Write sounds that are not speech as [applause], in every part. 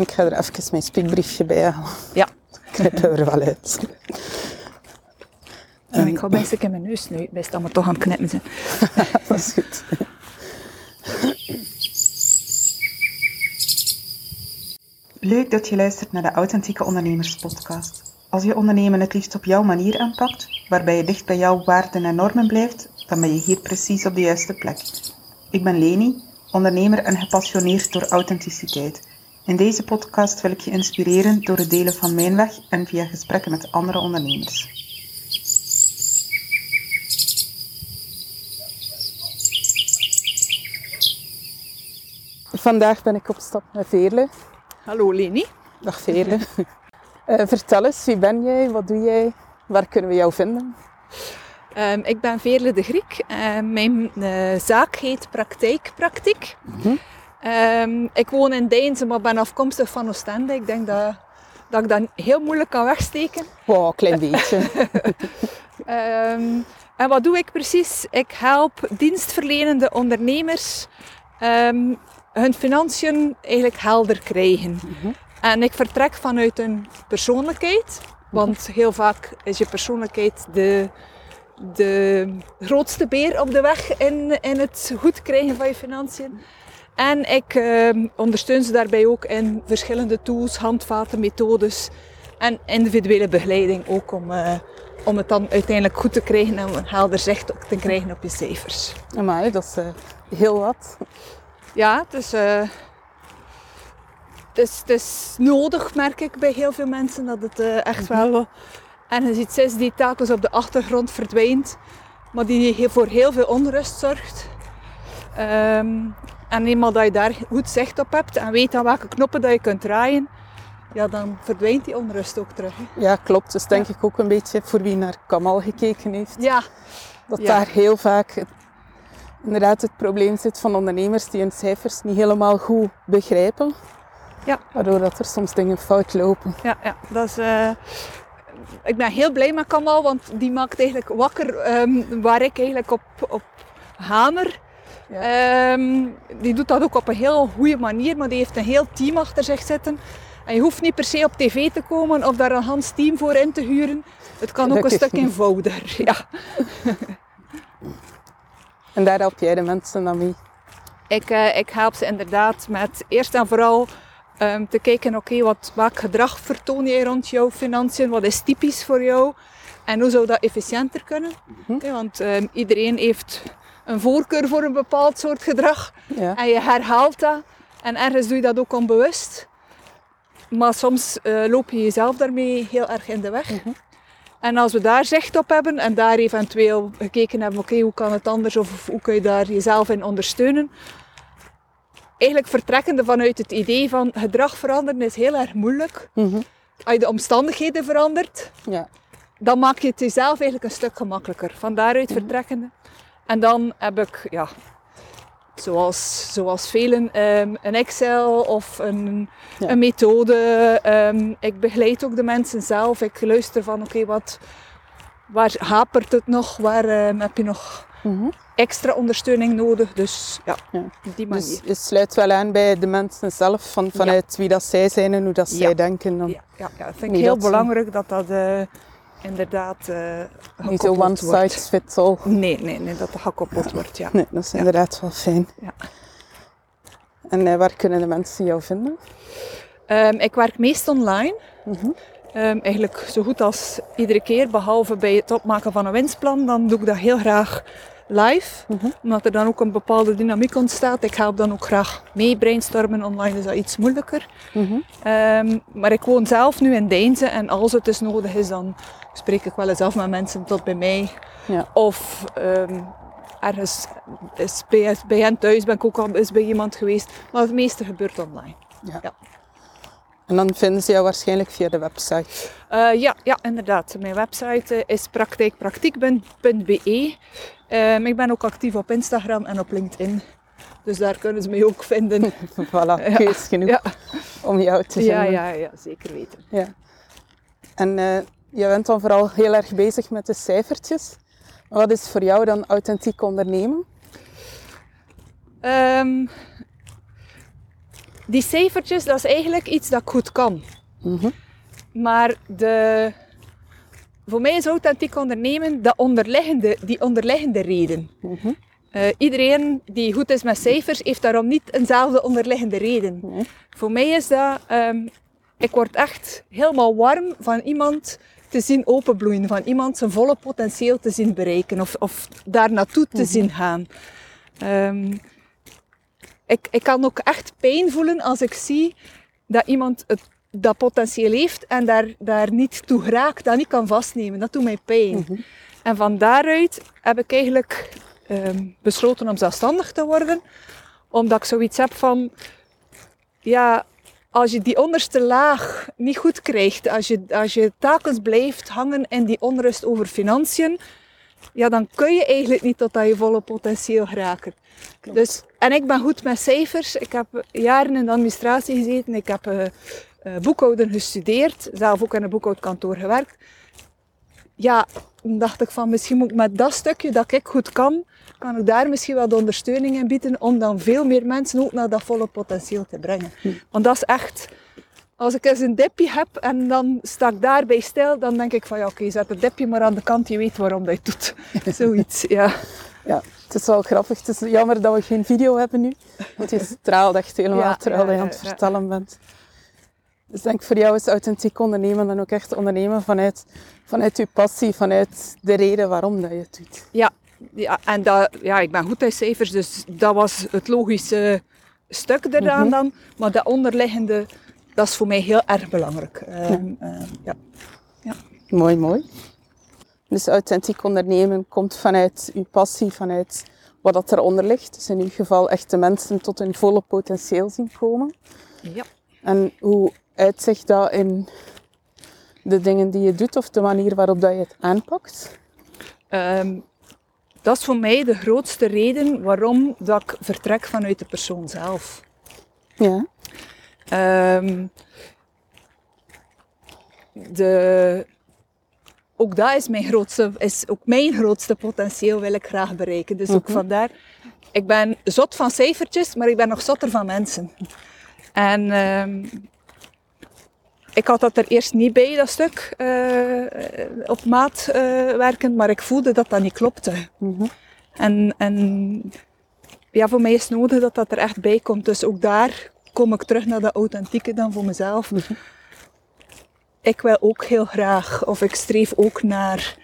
Ik ga er even mijn spiekbriefje bij halen. Ja. Ik [laughs] knip er wel uit. Ik ga best een mijn neus nu, best allemaal toch aan het knippen zijn. [laughs] Dat is goed. Leuk dat je luistert naar de Authentieke Ondernemers Podcast. Als je ondernemen het liefst op jouw manier aanpakt, waarbij je dicht bij jouw waarden en normen blijft, dan ben je hier precies op de juiste plek. Ik ben Leni, ondernemer en gepassioneerd door authenticiteit. In deze podcast wil ik je inspireren door het delen van mijn weg en via gesprekken met andere ondernemers. Vandaag ben ik op stap met Veerle. Hallo Leni. Dag Veerle. Eh, vertel eens, wie ben jij? Wat doe jij? Waar kunnen we jou vinden? Ehm, ik ben Veerle de Griek. Ehm, mijn eh, zaak heet Praktijk Praktiek. Ehm, ik woon in Deinzen, maar ben afkomstig van Oostende. Ik denk dat, dat ik dat heel moeilijk kan wegsteken. Wow, een klein beetje. [laughs] Ehm, en wat doe ik precies? Ik help dienstverlenende ondernemers ehm, hun financiën eigenlijk helder krijgen. En ik vertrek vanuit een persoonlijkheid, want heel vaak is je persoonlijkheid de, de grootste beer op de weg in, in het goed krijgen van je financiën. En ik ehm, ondersteun ze daarbij ook in verschillende tools, handvaten, methodes en individuele begeleiding ook om, eh, om het dan uiteindelijk goed te krijgen en een helder zicht te krijgen op je cijfers. Amai, dat is eh, heel wat. Ja, dus eh, het, is, het is nodig, merk ik bij heel veel mensen, dat het eh, echt wel ergens iets is die telkens op de achtergrond verdwijnt, maar die voor heel veel onrust zorgt. Ehm, en eenmaal dat je daar goed zicht op hebt en weet aan welke knoppen dat je kunt draaien, ja, dan verdwijnt die onrust ook terug. hè. Ja, klopt. Dus denk ik ook een beetje voor wie naar Kamal gekeken heeft. Ja, Dat Ja. daar heel vaak inderdaad het probleem zit van ondernemers die hun cijfers niet helemaal goed begrijpen. Ja. Waardoor dat er soms dingen fout lopen. ja, ja. Dat is, eh, ik ben heel blij met Kamal, want die maakt eigenlijk wakker ehm, waar ik eigenlijk op, op hamer. Ja. Ehm, die doet dat ook op een heel goede manier, maar die heeft een heel team achter zich zitten. En je hoeft niet per se op tv te komen of daar een Hans team voor in te huren. Het kan ook een stuk niet. [laughs] eenvoudiger. Ja. [laughs] En daar help jij de mensen dan mee. Ik, eh, ik help ze inderdaad met eerst en vooral ehm, te kijken, oké, wat welk gedrag vertoon jij rond jouw financiën? Wat is typisch voor jou? En hoe zou dat efficiënter kunnen? Ja, want ehm, iedereen heeft een voorkeur voor een bepaald soort gedrag. Ja. En je herhaalt dat. En ergens doe je dat ook onbewust. Maar soms eh, loop je jezelf daarmee heel erg in de weg. En als we daar zicht op hebben en daar eventueel gekeken hebben, oké, hoe kan het anders of hoe kun je daar jezelf in ondersteunen? Eigenlijk vertrekkende vanuit het idee van gedrag veranderen is heel erg moeilijk. Mhm. Als je de omstandigheden verandert, Ja. dan maak je het jezelf eigenlijk een stuk gemakkelijker. Van daaruit vertrekkende. En dan heb ik, ja, zoals, zoals velen, ehm, een Excel of een, Ja. een methode. Ehm, ik begeleid ook de mensen zelf. Ik luister van, oké, wat waar hapert het nog? Waar ehm, heb je nog Mhm. extra ondersteuning nodig? Dus ja, Ja. op die manier. Dus je sluit wel aan bij de mensen zelf, van, vanuit wie dat zij zijn en hoe dat zij denken. Dan. ja, ja, ik vind ik heel dat belangrijk dat dat eh, inderdaad eh Niet zo one size fits all. Nee, nee, nee, dat dat gekoppeld wordt, ja. Nee, dat is Ja. inderdaad wel fijn. Ja. En eh, waar kunnen de mensen jou vinden? Ehm, ik werk meest online. Mhm. Ehm, eigenlijk zo goed als iedere keer, behalve bij het opmaken van een winstplan, dan doe ik dat heel graag live. Mhm. Omdat er dan ook een bepaalde dynamiek ontstaat. Ik help dan ook graag mee brainstormen. Online is dat iets moeilijker. Mhm. Ehm, maar ik woon zelf nu in Deinzen en als het dus nodig is, dan spreek ik wel eens af met mensen tot bij mij. Ja. Of ehm, ergens is bij, bij hen thuis ben ik ook al eens bij iemand geweest. Maar het meeste gebeurt online. En dan vinden ze jou waarschijnlijk via de website. Eh, ja, ja, inderdaad. Mijn website eh, is praktijkpraktiek.be. Ehm, ik ben ook actief op Instagram en op LinkedIn. Dus daar kunnen ze mij ook vinden. [laughs] voilà, keus genoeg Ja, om jou te vinden. ja, ja, ja zeker weten. Ja. En eh je bent dan vooral heel erg bezig met de cijfertjes. Wat is voor jou dan authentiek ondernemen? Ehm, die cijfertjes, dat is eigenlijk iets dat ik goed kan. Mhm. Maar de, voor mij is authentiek ondernemen dat onderliggende, die onderliggende reden. Mhm. Eh, iedereen die goed is met cijfers, heeft daarom niet eenzelfde onderliggende reden. Voor mij is dat, ehm, ik word echt helemaal warm van iemand te zien openbloeien, van iemand zijn volle potentieel te zien bereiken of, of daar naartoe te zien gaan. Ehm, ik, ik kan ook echt pijn voelen als ik zie dat iemand het, dat potentieel heeft en daar, daar niet toe raakt, dat niet kan vastnemen. Dat doet mij pijn. En van daaruit heb ik eigenlijk ehm, besloten om zelfstandig te worden, omdat ik zoiets heb van, ja, als je die onderste laag niet goed krijgt, als je, als je telkens blijft hangen in die onrust over financiën, ja, dan kun je eigenlijk niet tot aan je volle potentieel geraken. Dus, en ik ben goed met cijfers. Ik heb jaren in de administratie gezeten. Ik heb eh, eh, boekhouden gestudeerd. Zelf ook in een boekhoudkantoor gewerkt. Ja, dan dacht ik van misschien moet ik met dat stukje dat ik goed kan, kan ik daar misschien de ondersteuning in bieden om dan veel meer mensen ook naar dat volle potentieel te brengen. Want dat is echt, als ik eens een dipje heb en dan sta ik daarbij stil, dan denk ik van ja oké, zet het dipje maar aan de kant, je weet waarom dat je het doet. [laughs] Zoiets, ja. Ja, het is wel grappig. Het is jammer dat we geen video hebben nu. Want je straalt echt helemaal Ja, terwijl ja, je aan het ja. vertellen bent. Dus denk voor jou is authentiek ondernemen dan ook echt ondernemen vanuit, vanuit je passie, vanuit de reden waarom dat je het doet. Ja, ja en dat, ja, ik ben goed in cijfers, dus dat was het logische stuk eraan Mhm. dan. Maar dat onderliggende, dat is voor mij heel erg belangrijk. Ehm, ehm, ja. Mooi, mooi. Dus authentiek ondernemen komt vanuit uw passie, vanuit wat dat eronder ligt. Dus in uw geval echt de mensen tot hun volle potentieel zien komen. Ja. En hoe uitzicht dat in de dingen die je doet of de manier waarop dat je het aanpakt? Ehm, dat is voor mij de grootste reden waarom dat ik vertrek vanuit de persoon zelf. Ja. Ehm, de, ook dat is mijn grootste, is ook mijn grootste potentieel wil ik graag bereiken. Dus ook Mhm. vandaar, ik ben zot van cijfertjes, maar ik ben nog zotter van mensen. En ehm, ik had dat er eerst niet bij, dat stuk, eh, op maat eh, werken, maar ik voelde dat dat niet klopte. Mhm. En, en ja, voor mij is het nodig dat dat er echt bij komt. Dus ook daar kom ik terug naar dat authentieke dan voor mezelf. Ik wil ook heel graag, of ik streef ook naar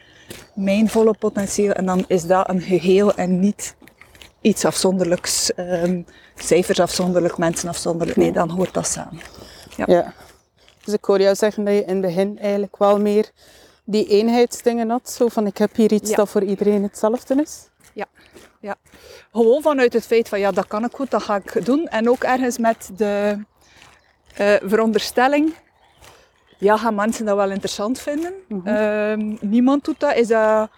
mijn volle potentieel. En dan is dat een geheel en niet iets afzonderlijks. ehm, cijfers afzonderlijk, mensen afzonderlijk. Nee, dan hoort dat samen. Ja. Dus ik hoor jou zeggen dat je in het begin eigenlijk wel meer die eenheidsdingen had. Zo van, ik heb hier iets Ja. dat voor iedereen hetzelfde is. Ja, gewoon vanuit het feit van ja, dat kan ik goed, dat ga ik doen. En ook ergens met de eh, veronderstelling, ja, gaan mensen dat wel interessant vinden? Ehm, niemand doet dat. Is dat,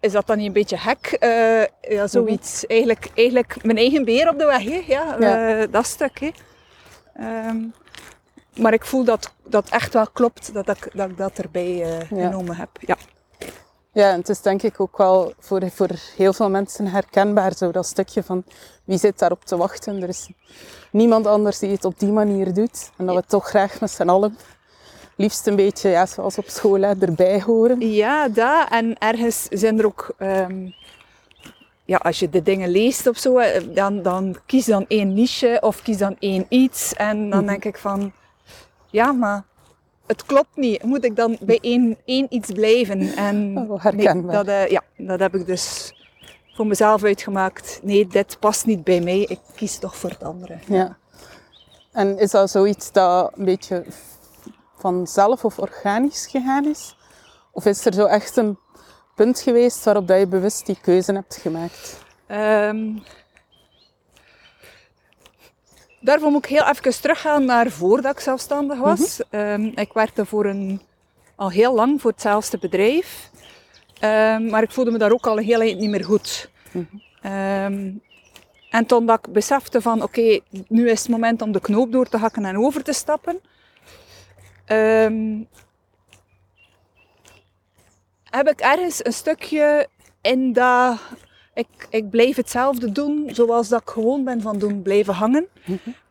is dat dan niet een beetje gek? Eh, ja, zoiets. eigenlijk, eigenlijk mijn eigen beer op de weg, hè? Ja, Ja. eh, dat stuk. Hè? Ehm, maar ik voel dat dat echt wel klopt, dat ik dat, dat erbij Ja. genomen heb. Ja. Ja, en het is denk ik ook wel voor, voor heel veel mensen herkenbaar, zo dat stukje van wie zit daarop te wachten. Er is niemand anders die het op die manier doet. En dat we toch graag met z'n allen, liefst een beetje ja, zoals op school, hè, erbij horen. Ja, dat. En ergens zijn er ook... ehm, ja, als je de dingen leest of zo, eh, dan, dan kies dan één niche of kies dan één iets. En dan denk ik van... Ja, maar het klopt niet. Moet ik dan bij één, één iets blijven? En Oh, dat, eh, ja, dat heb ik dus voor mezelf uitgemaakt. Nee, dit past niet bij mij. Ik kies toch voor het andere. Ja. En is dat zoiets dat een beetje vanzelf of organisch gegaan is? Of is er zo echt een punt geweest waarop dat je bewust die keuze hebt gemaakt? Ehm, daarvoor moet ik heel even teruggaan naar voordat ik zelfstandig was. Ehm, ik werkte voor een, al heel lang voor hetzelfde bedrijf. Ehm, maar ik voelde me daar ook al een hele tijd niet meer goed. Ehm, en toen dat ik besefte van oké, nu is het moment om de knoop door te hakken en over te stappen. heb ik ergens een stukje in dat ik, ik blijf hetzelfde doen zoals dat ik gewoon ben van doen blijven hangen.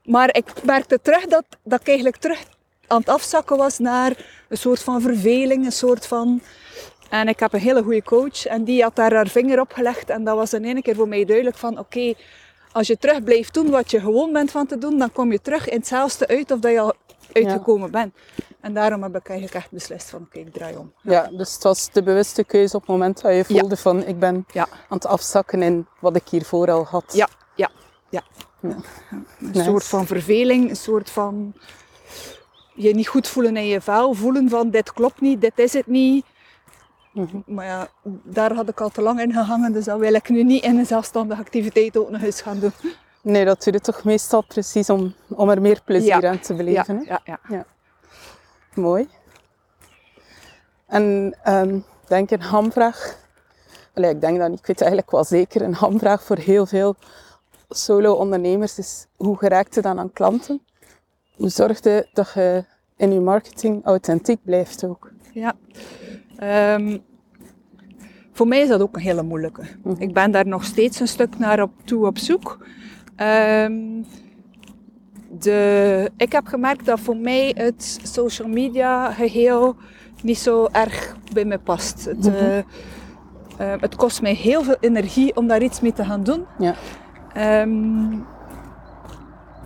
maar ik merkte terug dat, dat ik eigenlijk terug aan het afzakken was naar een soort van verveling, een soort van... En ik heb een hele goede coach en die had daar haar vinger op gelegd. En dat was in één keer voor mij duidelijk van, oké, als je terug blijft doen wat je gewoon bent van te doen, dan kom je terug in hetzelfde uit of dat je al uitgekomen bent. En daarom heb ik eigenlijk echt beslist van, oké, ik draai om. Ja. dus het was de bewuste keuze op het moment dat je voelde van, ik ben Ja. aan het afzakken in wat ik hiervoor al had. Ja, ja, ja. Ja. Een Nice. soort van verveling, een soort van je niet goed voelen in je vel, voelen van dit klopt niet, dit is het niet. Mhm. Maar ja, daar had ik al te lang in gehangen, dus dat wil ik nu niet in een zelfstandige activiteit ook nog eens gaan doen. Nee, dat doe je toch meestal precies om, om er meer plezier Ja. aan te Ja, beleven. hè? ja, ja. Mooi. En ik denk een hamvraag. Allee, ik denk dat niet, ik weet eigenlijk wel zeker. Een hamvraag voor heel veel solo-ondernemers is hoe geraakt je dan aan klanten? Hoe zorg je dat je in je marketing authentiek blijft ook? Ja. Ehm, voor mij is dat ook een hele moeilijke. Ik ben daar nog steeds een stuk naar op toe op zoek. Ehm, de, ik heb gemerkt dat voor mij het social media geheel niet zo erg bij me past. Het, eh, eh, het kost mij heel veel energie om daar iets mee te gaan doen. Ja. Ehm,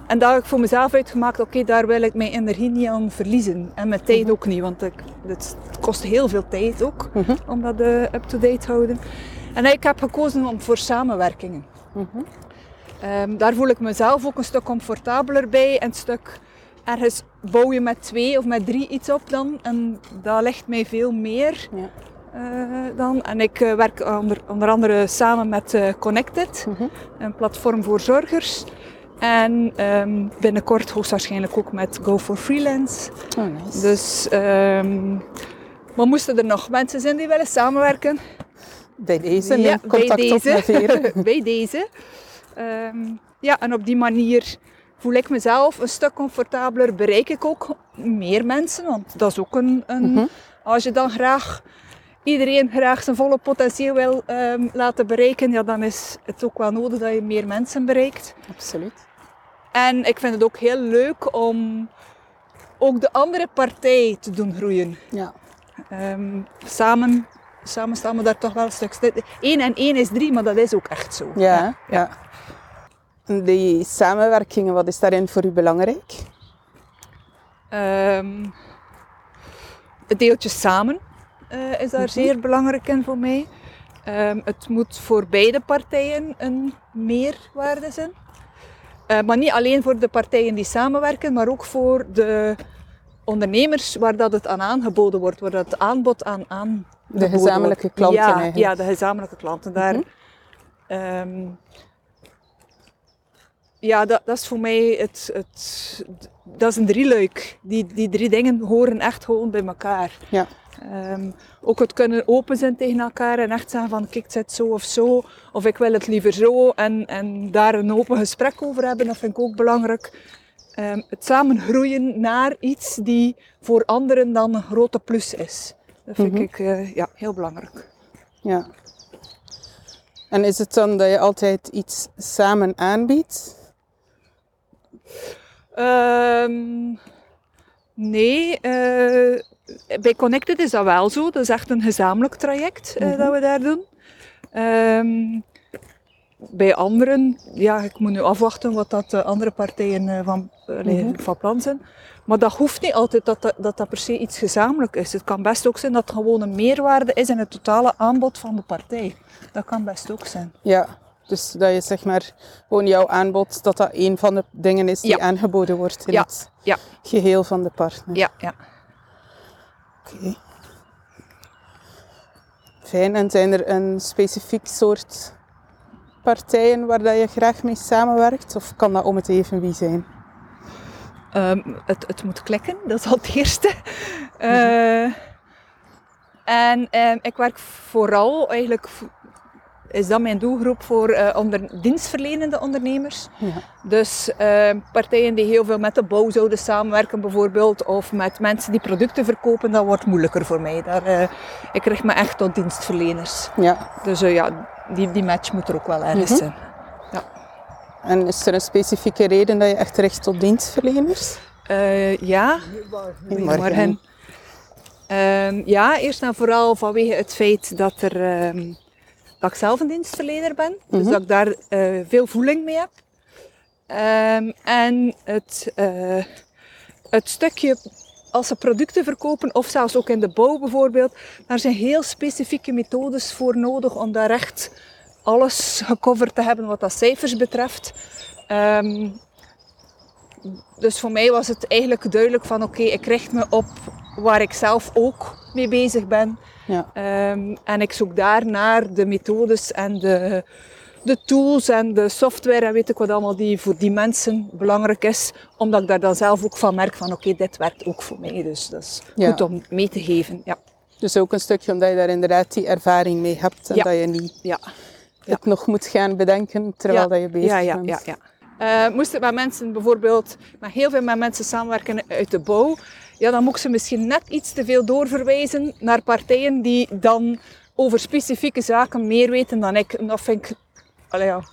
en daar heb ik voor mezelf uitgemaakt, oké, daar wil ik mijn energie niet aan verliezen. En mijn tijd ook niet, want ik, het kost heel veel tijd ook Mhm. om dat eh, up-to-date te houden. En ik heb gekozen om, voor samenwerkingen. Mhm. Ehm, daar voel ik mezelf ook een stuk comfortabeler bij. En een stuk ergens bouw je met twee of met drie iets op dan. En dat ligt mij veel meer Ja. eh, dan. En ik eh, werk onder, onder andere samen met eh, Connected, Mhm. een platform voor zorgers. En ehm, binnenkort hoogstwaarschijnlijk ook met Go for Freelance. Oh, nice. Dus, ehm, maar moesten er nog mensen zijn die willen samenwerken? bij deze Ja, contact deze. [laughs] bij deze. Ehm, ja, en op die manier voel ik mezelf een stuk comfortabeler. Bereik ik ook meer mensen, want dat is ook een... een Mhm. Als je dan graag iedereen graag zijn volle potentieel wil ehm, laten bereiken, ja, dan is het ook wel nodig dat je meer mensen bereikt. Absoluut. En ik vind het ook heel leuk om ook de andere partij te doen groeien. Ja. Ehm, samen, samen staan we daar toch wel een stuk. sti- Eén en één is drie, maar dat is ook echt zo. Ja, ja. ja. Die samenwerkingen, wat is daarin voor u belangrijk? Ehm, het deeltje samen eh, is daar zeer belangrijk in voor mij. Ehm, het moet voor beide partijen een meerwaarde zijn. Eh, maar niet alleen voor de partijen die samenwerken, maar ook voor de ondernemers waar dat het aan aangeboden wordt, waar dat het aanbod aan aan De gezamenlijke klanten ja, eigenlijk. Ja, de gezamenlijke klanten. Daar, Mhm. ehm, ja, dat, dat is voor mij het, het, dat is een drieluik. Die, die drie dingen horen echt gewoon bij elkaar. Ja. Ehm, ook het kunnen open zijn tegen elkaar en echt zeggen van kijk, het zit zo of zo. Of ik wil het liever zo. En, en daar een open gesprek over hebben, dat vind ik ook belangrijk. Ehm, het samen groeien naar iets die voor anderen dan een grote plus is. Dat vind Mhm. ik eh, ja, heel belangrijk. Ja. En is het dan dat je altijd iets samen aanbiedt? Ehm, nee, eh, bij Connected is dat wel zo. Dat is echt een gezamenlijk traject eh, Mhm. dat we daar doen. Ehm, bij anderen, ja, ik moet nu afwachten wat dat de andere partijen eh, van, Mhm. van plan zijn. Maar dat hoeft niet altijd dat dat, dat dat per se iets gezamenlijk is. Het kan best ook zijn dat het gewoon een meerwaarde is in het totale aanbod van de partij. Dat kan best ook zijn. Ja. Dus dat je zeg maar gewoon jouw aanbod, dat dat een van de dingen is die Ja. aangeboden wordt in Ja. het Ja. geheel van de partner. Ja, ja. Oké. Fijn. En zijn er een specifiek soort partijen waar dat je graag mee samenwerkt? Of kan dat om het even wie zijn? Ehm, het, het moet klikken, dat is al het eerste. Eh, en ehm, ik werk vooral, eigenlijk is dat mijn doelgroep voor eh, onder, dienstverlenende ondernemers. Ja. Dus ehm, partijen die heel veel met de bouw zouden samenwerken bijvoorbeeld, of met mensen die producten verkopen, dat wordt moeilijker voor mij. Daar, eh, ik richt me echt tot dienstverleners. Ja. Dus eh, ja, die, die match moet er ook wel ergens Mhm. zijn. En is er een specifieke reden dat je echt richt op dienstverleners? Eh, ja, Goedemorgen. Ehm, ja, eerst en vooral vanwege het feit dat, er, ehm, dat ik zelf een dienstverlener ben. Dus Mhm. dat ik daar eh, veel voeling mee heb. Ehm, en het, eh, het stukje als ze producten verkopen, of zelfs ook in de bouw bijvoorbeeld, daar zijn heel specifieke methodes voor nodig om daar echt alles gecoverd te hebben wat dat cijfers betreft. Ehm, dus voor mij was het eigenlijk duidelijk van oké, ik richt me op waar ik zelf ook mee bezig ben. Ja. Ehm, en ik zoek daar naar de methodes en de, de tools en de software en weet ik wat allemaal die voor die mensen belangrijk is. Omdat ik daar dan zelf ook van merk van oké, dit werkt ook voor mij. Dus dat is Ja. goed om mee te geven. Ja. Dus ook een stukje omdat je daar inderdaad die ervaring mee hebt en Ja. dat je niet Ja. het nog moet gaan bedenken terwijl dat je bezig ja, ja, bent. Ja, ja. Eh, moest ik met mensen bijvoorbeeld, met heel veel met mensen samenwerken uit de bouw, ja, dan moet ik ze misschien net iets te veel doorverwijzen naar partijen die dan over specifieke zaken meer weten dan ik. En dat vind ik allee, ja,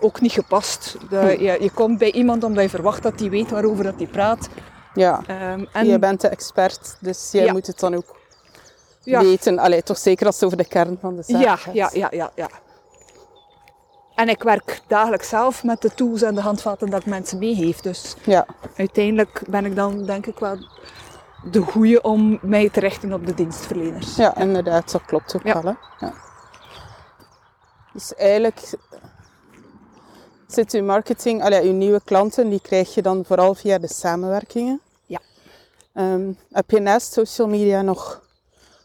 ook niet gepast. De, je, je komt bij iemand omdat je verwacht dat die weet waarover dat die praat. Ja. Ehm, en, Je bent de expert, dus jij Ja. moet het dan ook ja, weten. Allee, toch zeker als het over de kern van de zaak ja, gaat. ja, ja, ja, ja. En ik werk dagelijks zelf met de tools en de handvaten dat ik mensen meegeef. Dus Ja. uiteindelijk ben ik dan denk ik wel de goeie om mij te richten op de dienstverleners. Ja, inderdaad, dat klopt ook Ja. wel. Hè. Ja. Dus eigenlijk zit uw marketing, allee, uw nieuwe klanten, die krijg je dan vooral via de samenwerkingen. Ja. Ehm, heb je naast social media nog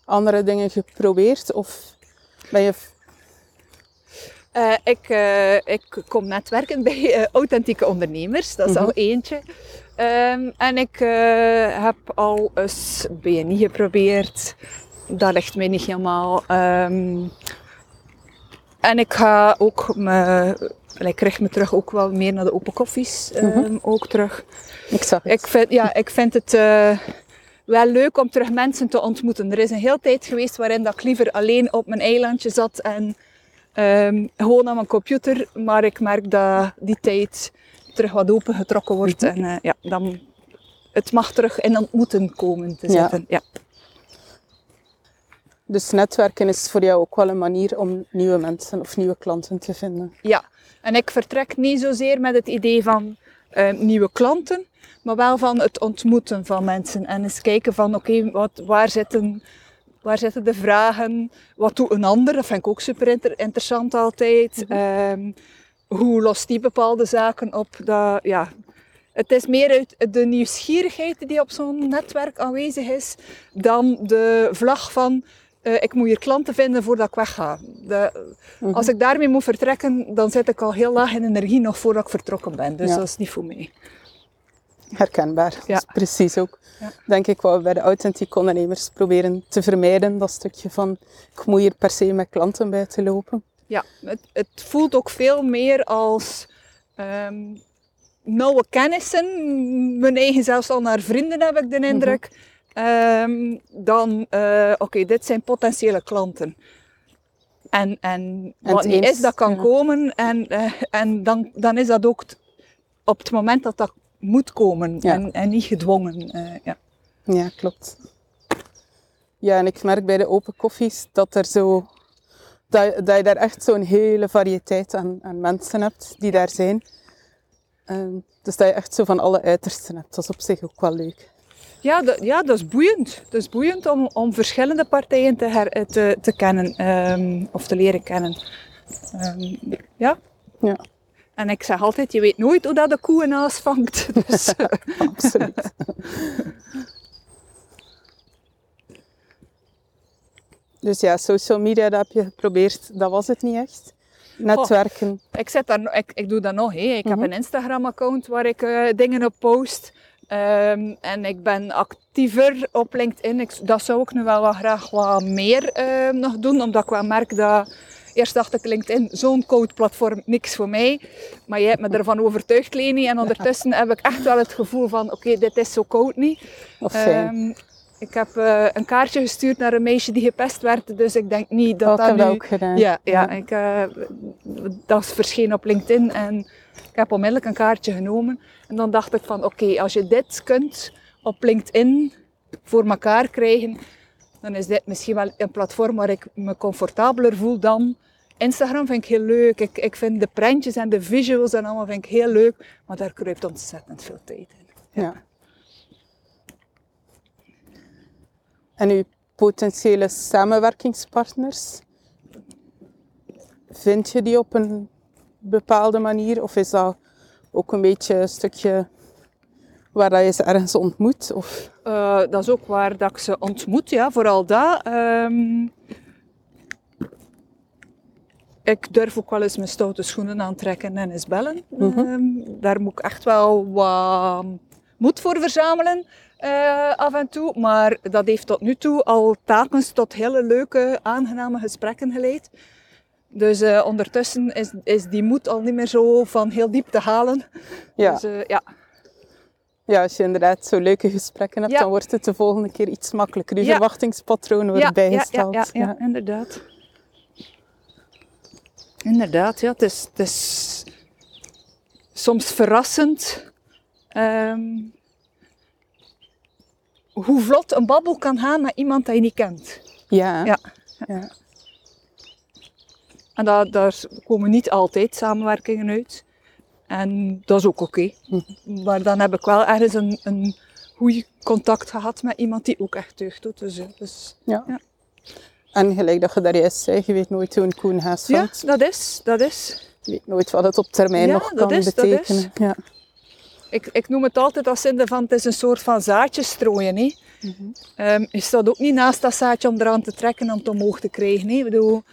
andere dingen geprobeerd? Of ben je... Eh, ik, eh, ik kom netwerken bij eh, authentieke ondernemers, dat is al Mhm. eentje. Ehm, en ik heb al eens BNI geprobeerd. Dat ligt mij niet helemaal. Ehm, en ik ga ook me, ik richt me terug ook wel meer naar de open koffies. ehm, Ook terug. Ik zag het. Ik vind, ja, ik vind het wel leuk om terug mensen te ontmoeten. Er is een hele tijd geweest waarin dat ik liever alleen op mijn eilandje zat en ehm, gewoon aan mijn computer. Maar ik merk dat die tijd terug wat opengetrokken wordt. En eh, ja, dan, het mag terug in ontmoeten komen te zitten. Ja. Dus netwerken is voor jou ook wel een manier om nieuwe mensen of nieuwe klanten te vinden. Ja, en ik vertrek niet zozeer met het idee van eh, nieuwe klanten, maar wel van het ontmoeten van mensen. En eens kijken van, oké, wat waar, zitten, waar zitten de vragen? Wat doet een ander? Dat vind ik ook super inter- interessant altijd. Ehm, hoe lost die bepaalde zaken op? Dat, ja, het is meer uit de nieuwsgierigheid die op zo'n netwerk aanwezig is, dan de vlag van eh, ik moet hier klanten vinden voordat ik wegga. De, Als ik daarmee moet vertrekken, dan zit ik al heel laag in energie nog voordat ik vertrokken ben. Dus Ja. dat is niet voor mij. Herkenbaar. Ja. Dat is precies ook. Ja. Denk ik wat we bij de authentieke ondernemers proberen te vermijden. Dat stukje van, ik moet hier per se met klanten bij te lopen. Ja, het, het voelt ook veel meer als ehm nauwe kennissen, mijn eigen zelfs al naar vrienden heb ik de indruk, Ehm, dan, eh, oké, dit zijn potentiële klanten. En, en En wat het niet eens, is, dat kan ja. komen en, eh, en dan, dan is dat ook t- op het moment dat dat moet komen Ja. en, en niet gedwongen. eh, ja. Ja, klopt. Ja, en ik merk bij de open koffies dat, er zo, dat, dat je daar echt zo'n hele variëteit aan, aan mensen hebt die daar zijn. Ehm, dus dat je echt zo van alle uitersten hebt. Dat is op zich ook wel leuk. Ja, dat, ja, dat is boeiend. Dat is boeiend om, om verschillende partijen te, her, eh, te, te kennen ehm, of te leren kennen. Ehm, ja. Ja, En ik zeg altijd, je weet nooit hoe dat de koe een vangt. [laughs] Dus, eh, [laughs] absoluut. Dus ja, social media, dat heb je geprobeerd. Dat was het niet echt. Netwerken. ik, zet daar, ik, ik doe dat nog. Hè. Ik heb Mhm. een Instagram-account waar ik eh, dingen op post. Ehm, en ik ben actiever op LinkedIn. Ik, dat zou ik nu wel wat graag wat meer eh, nog doen, omdat ik wel merk dat... Eerst dacht ik LinkedIn, zo'n code platform, niks voor mij. Maar jij hebt me ervan overtuigd, Leni. En ondertussen heb ik echt wel het gevoel van, oké, dit is zo koud niet. Ehm, ik heb eh, een kaartje gestuurd naar een meisje die gepest werd, dus ik denk niet dat Oh, ik dat heb nu... dat ook gedaan. Ja, ja, Ik, eh, dat is verschenen op LinkedIn en Ik heb onmiddellijk een kaartje genomen. En dan dacht ik van, oké, als je dit kunt op LinkedIn voor elkaar krijgen, dan is dit misschien wel een platform waar ik me comfortabeler voel dan Instagram vind ik heel leuk. Ik, ik vind de prentjes en de visuals en allemaal vind ik heel leuk. Maar daar kruipt ontzettend veel tijd in. Ja. En uw potentiële samenwerkingspartners, vind je die op een bepaalde manier? Of is dat ook een beetje een stukje waar dat je ze ergens ontmoet? Of? Uh, dat is ook waar dat ik ze ontmoet, ja, vooral dat. Um, ik durf ook wel eens mijn stoute schoenen aantrekken en eens bellen. Mm -hmm. daar moet ik echt wel wat moed voor verzamelen uh, af en toe. Maar dat heeft tot nu toe al telkens tot hele leuke, aangename gesprekken geleid. Dus uh, ondertussen is, is die moed al niet meer zo van heel diep te halen. Ja. Dus, uh, ja. Ja, als je inderdaad zo leuke gesprekken hebt, ja. dan wordt het de volgende keer iets makkelijker. Je Ja. verwachtingspatroon wordt ja, bijgesteld. Ja, ja, ja, inderdaad. Inderdaad, ja. Het is, het is soms verrassend ehm, hoe vlot een babbel kan gaan met iemand dat je niet kent. Ja. Ja. Ja. En daar, daar komen niet altijd samenwerkingen uit. En dat is ook oké. Maar dan heb ik wel ergens een, een goed contact gehad met iemand die ook echt deugd doet. Dus, dus, Ja. Ja. En gelijk dat je daar juist zei, je weet nooit hoe een koen haast ja, dat is, dat is. Je weet nooit wat het op termijn Ja, nog dat kan is, dat betekenen. is. Ja. Ik, ik noem het altijd als zin van het is een soort van zaadje strooien. Hè. Ehm, je staat ook niet naast dat zaadje om eraan te trekken en om het omhoog te krijgen. Hè. Ik bedoel,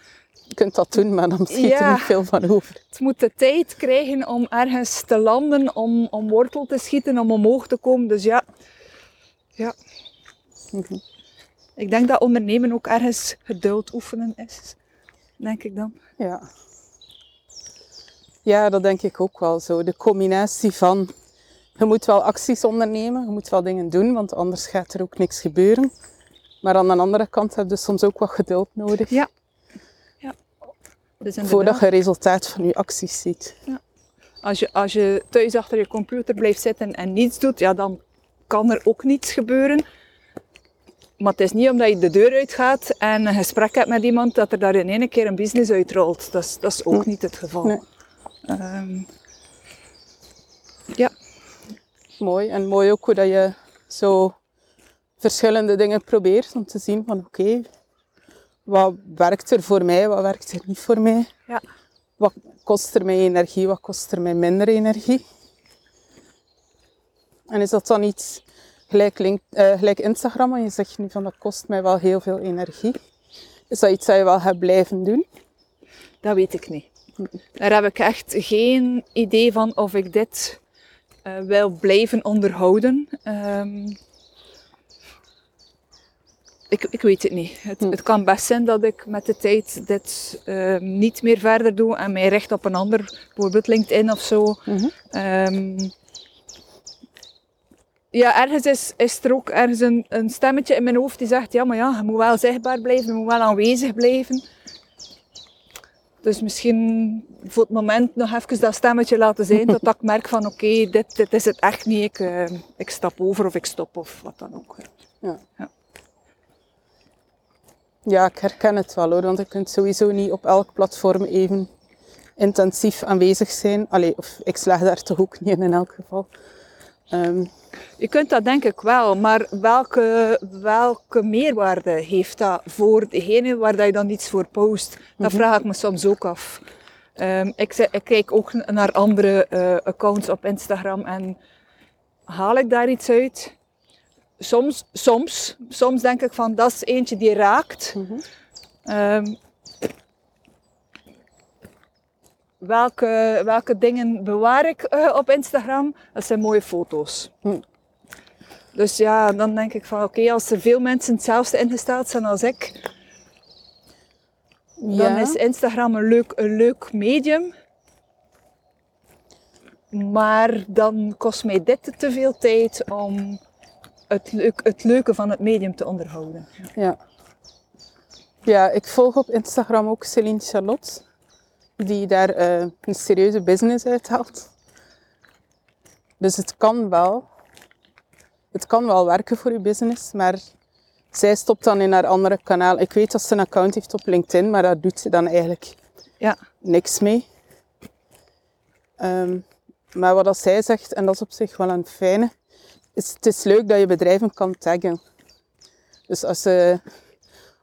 Je kunt dat doen, maar dan schiet er niet veel van over. het moet de tijd krijgen om ergens te landen, om, om wortel te schieten, om omhoog te komen. Dus ja, ja. Mhm. ik denk dat ondernemen ook ergens geduld oefenen is. Denk ik dan. Ja. ja, dat denk ik ook wel zo. De combinatie van je moet wel acties ondernemen, je moet wel dingen doen, want anders gaat er ook niks gebeuren. Maar aan de andere kant heb je soms ook wat geduld nodig Ja. Dus voordat je resultaat van je acties ziet. als, je, als je thuis achter je computer blijft zitten en niets doet, ja, dan kan er ook niets gebeuren. Maar het is niet omdat je de deur uitgaat en een gesprek hebt met iemand dat er daar in één keer een business uitrolt. Dat is, dat is ook niet het geval. Nee. Ehm, ja, Mooi. En mooi ook hoe dat je zo verschillende dingen probeert om te zien van oké, wat werkt er voor mij, wat werkt er niet voor mij? ja. Wat kost er mij energie, wat kost er mij minder energie? En is dat dan iets gelijk, link, eh, gelijk Instagram, en je zegt nu van dat kost mij wel heel veel energie. Is dat iets dat je wel gaat blijven doen? Dat weet ik niet. Daar heb ik echt geen idee van of ik dit eh, wil blijven onderhouden. Ehm, ik, ik weet het niet. Het, het kan best zijn dat ik met de tijd dit ehm, niet meer verder doe en mij richt op een ander, bijvoorbeeld LinkedIn of zo. Ehm, ja, ergens is, is er ook ergens een, een stemmetje in mijn hoofd die zegt, ja, maar ja, je moet wel zichtbaar blijven, je moet wel aanwezig blijven. Dus misschien voor het moment nog even dat stemmetje laten zijn, totdat ik merk van oké, dit, dit is het echt niet, ik, eh, ik stap over of ik stop of wat dan ook. Ja. Ja. Ja, ik herken het wel hoor, want je kunt sowieso niet op elk platform even intensief aanwezig zijn. Allee, of ik slaag daar toch ook niet in in elk geval. Ehm, Je kunt dat denk ik wel, maar welke, welke meerwaarde heeft dat voor degene waar dat je dan iets voor post? Dat vraag ik me soms ook af. Ehm, ik kijk ook naar andere eh, accounts op Instagram en haal ik daar iets uit? Soms, soms, soms denk ik van dat is eentje die raakt. Ehm, welke, welke dingen bewaar ik eh, op Instagram? Dat zijn mooie foto's. Dus ja, dan denk ik van oké, als er veel mensen hetzelfde ingesteld zijn als ik, dan is Instagram een leuk, een leuk medium. Maar dan kost mij dit te veel tijd om het, leuk, het leuke van het medium te onderhouden. ja. ja, ik volg op Instagram ook Celine Charlotte. die daar eh, een serieuze business uit haalt. Dus het kan wel. Het kan wel werken voor je business, maar zij stopt dan in haar andere kanaal. Ik weet dat ze een account heeft op LinkedIn, maar daar doet ze dan eigenlijk Ja. niks mee. Ehm, maar wat dat zij zegt, en dat is op zich wel een fijne, is het is leuk dat je bedrijven kan taggen. Dus als, ze,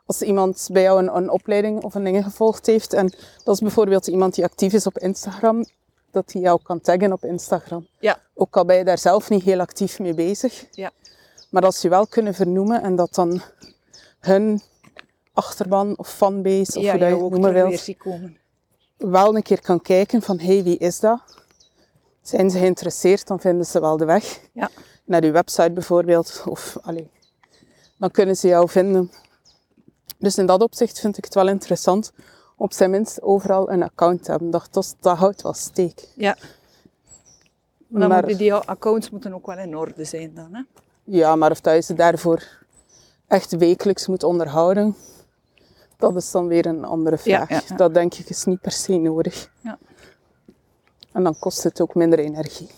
als iemand bij jou een, een opleiding of een ding gevolgd heeft, en dat is bijvoorbeeld iemand die actief is op Instagram, dat hij jou kan taggen op Instagram. Ja. Ook al ben je daar zelf niet heel actief mee bezig. Ja. Maar dat ze je wel kunnen vernoemen en dat dan hun achterban of fanbase, of ja, hoe dat je ook noemen wilt, wel een keer kan kijken van, hé, hey, wie is dat? Zijn ze geïnteresseerd, dan vinden ze wel de weg. Ja. Naar uw website bijvoorbeeld. Of, allee, dan kunnen ze jou vinden. Dus in dat opzicht vind ik het wel interessant op zijn minst overal een account te hebben. Dat, dat, dat houdt wel steek. Ja. Maar dan Maar- moeten die accounts moeten ook wel in orde zijn dan. Hè? Ja, maar of dat je ze daarvoor echt wekelijks moet onderhouden, dat is dan weer een andere vraag. ja, ja. Dat denk ik is niet per se nodig. Ja. En dan kost het ook minder energie.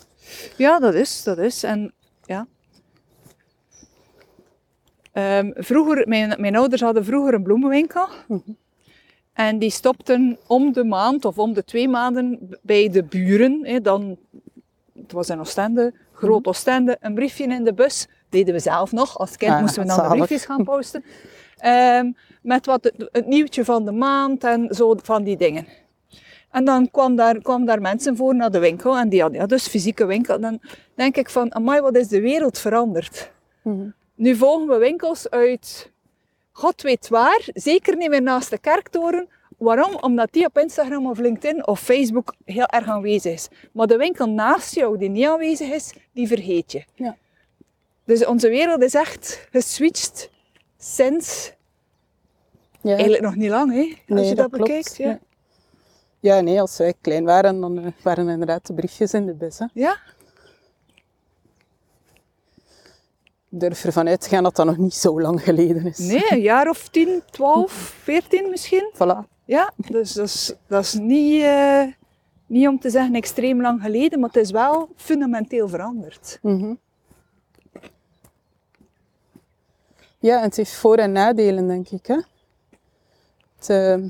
Ja, dat is, dat is. En ja. Ehm, vroeger, mijn, mijn ouders hadden vroeger een bloemenwinkel. En die stopten om de maand of om de twee maanden bij de buren. Hè, dan, het was in Oostende, groot Oostende, een briefje in de bus. Deden we zelf nog. Als kind Ah, moesten we dan de briefjes gaan posten. Ehm, met wat het, het nieuwtje van de maand en zo van die dingen. En dan kwam daar, kwamen daar mensen voor naar de winkel en die hadden ja, dus fysieke winkel. Dan denk ik van, amai, wat is de wereld veranderd. Mhm. Nu volgen we winkels uit god weet waar, zeker niet meer naast de kerktoren. Waarom? Omdat die op Instagram of LinkedIn of Facebook heel erg aanwezig is. Maar de winkel naast jou die niet aanwezig is, die vergeet je. Ja. Dus onze wereld is echt geswitcht sinds Ja. eigenlijk nog niet lang, hè? als Nee, je dat, klopt. bekijkt. Ja. Ja. Nee, als wij klein waren, dan eh, waren inderdaad de briefjes in de bus. Hè. ja? Ik durf ervan uit te gaan dat dat nog niet zo lang geleden is. Nee, een jaar of 10, 12, 14 misschien. [laughs] Voilà. Ja, dus dat is, dat is niet, eh, niet om te zeggen extreem lang geleden, maar het is wel fundamenteel veranderd. Mhm. Ja, en het heeft voor- en nadelen, denk ik. Hè? Het, ehm.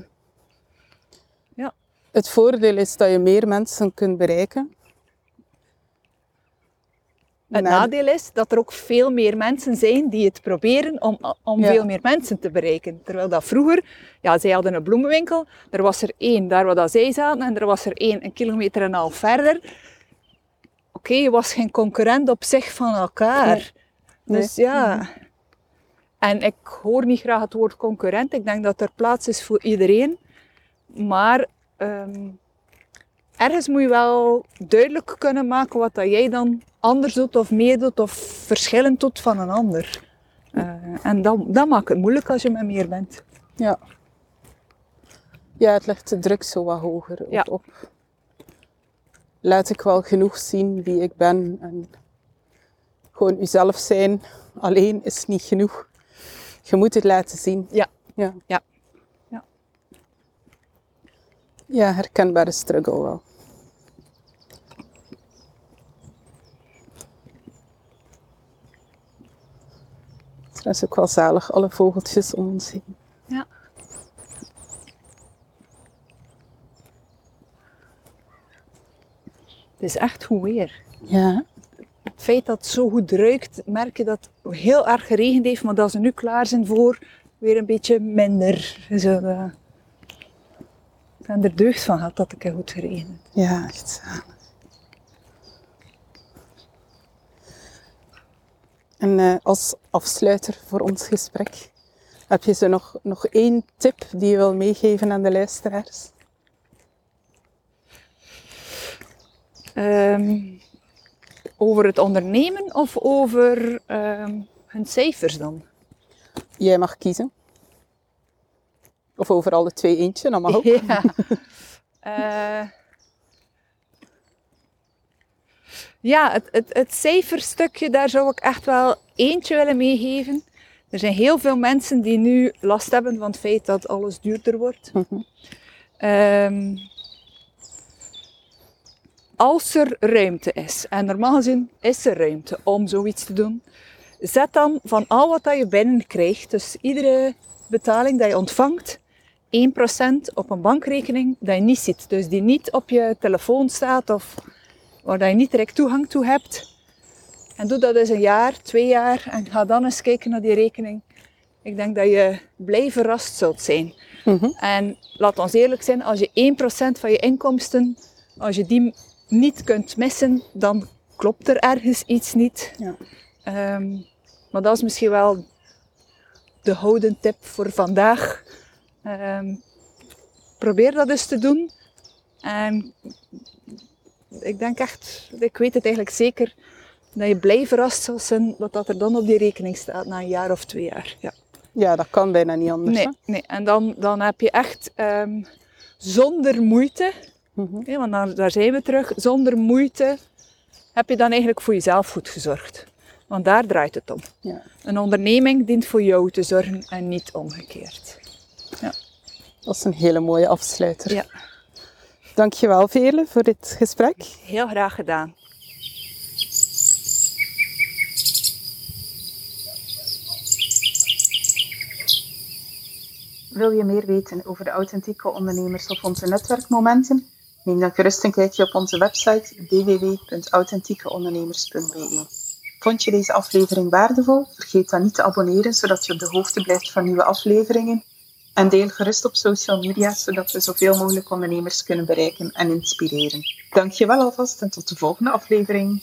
Het voordeel is dat je meer mensen kunt bereiken. Het nadeel is dat er ook veel meer mensen zijn die het proberen om, om Ja. veel meer mensen te bereiken. Terwijl dat vroeger, ja, zij hadden een bloemenwinkel, er was er één daar waar dat zij zaten en er was er één een kilometer en een half verder. Oké, je was geen concurrent op zich van elkaar. Nee. Dus ja. En ik hoor niet graag het woord concurrent. Ik denk dat er plaats is voor iedereen. Maar ehm, ergens moet je wel duidelijk kunnen maken wat dat jij dan anders doet of meer doet of verschillend doet van een ander. Eh, en dat, dat maakt het moeilijk als je met meer bent. Ja. Ja, het legt de druk zo wat hoger op. Ja. op. Laat ik wel genoeg zien wie ik ben. En gewoon uzelf zijn alleen is niet genoeg. Je moet het laten zien. Ja. Ja. Ja. Ja, herkenbare struggle wel. Het is ook wel zalig, alle vogeltjes om ons heen. Ja. Het is echt goed weer. Ja. Het feit dat het zo goed ruikt, merk je dat het heel erg geregend heeft, maar dat ze nu klaar zijn voor weer een beetje minder. Zo, uh, ik heb er deugd van gehad dat het een keer goed geregend heeft. Ja, echt zalig. En eh, als afsluiter voor ons gesprek, heb je zo nog, nog één tip die je wil meegeven aan de luisteraars? Ehm, over het ondernemen of over ehm, hun cijfers dan? Jij mag kiezen. Of over alle twee eentje, dat mag ook. Ja. [laughs] Eh, ja, het, het, het cijferstukje, daar zou ik echt wel eentje willen meegeven. Er zijn heel veel mensen die nu last hebben van het feit dat alles duurder wordt. Mhm. Ehm, als er ruimte is, en normaal gezien is er ruimte om zoiets te doen, zet dan van al wat dat je binnenkrijgt, dus iedere betaling dat je ontvangt, 1% op een bankrekening dat je niet ziet. Dus die niet op je telefoon staat of waar je niet direct toegang toe hebt. En doe dat eens een jaar, twee jaar en ga dan eens kijken naar die rekening. Ik denk dat je blij verrast zult zijn. En laat ons eerlijk zijn, als je 1% van je inkomsten, als je die niet kunt missen, dan klopt er ergens iets niet. Ja. Ehm, maar dat is misschien wel de houden tip voor vandaag. Ehm, probeer dat eens te doen. En ik denk echt, ik weet het eigenlijk zeker, dat je blij verrast zal zijn wat dat er dan op die rekening staat na een jaar of twee jaar. Ja. Ja, dat kan bijna niet anders. Nee, hè? nee. en dan, dan heb je echt ehm, zonder moeite, Mhm. want daar, daar zijn we terug, zonder moeite heb je dan eigenlijk voor jezelf goed gezorgd. Want daar draait het om. Ja. Een onderneming dient voor jou te zorgen en niet omgekeerd. Dat is een hele mooie afsluiter. Ja. Dankjewel Vele voor dit gesprek. Heel graag gedaan. Wil je meer weten over de authentieke ondernemers of onze netwerkmomenten? Neem dan gerust een kijkje op onze website www.authentiekeondernemers.be. Vond je deze aflevering waardevol? Vergeet dan niet te abonneren, zodat je op de hoogte blijft van nieuwe afleveringen. En deel gerust op social media, zodat we zoveel mogelijk ondernemers kunnen bereiken en inspireren. Dankjewel alvast en tot de volgende aflevering.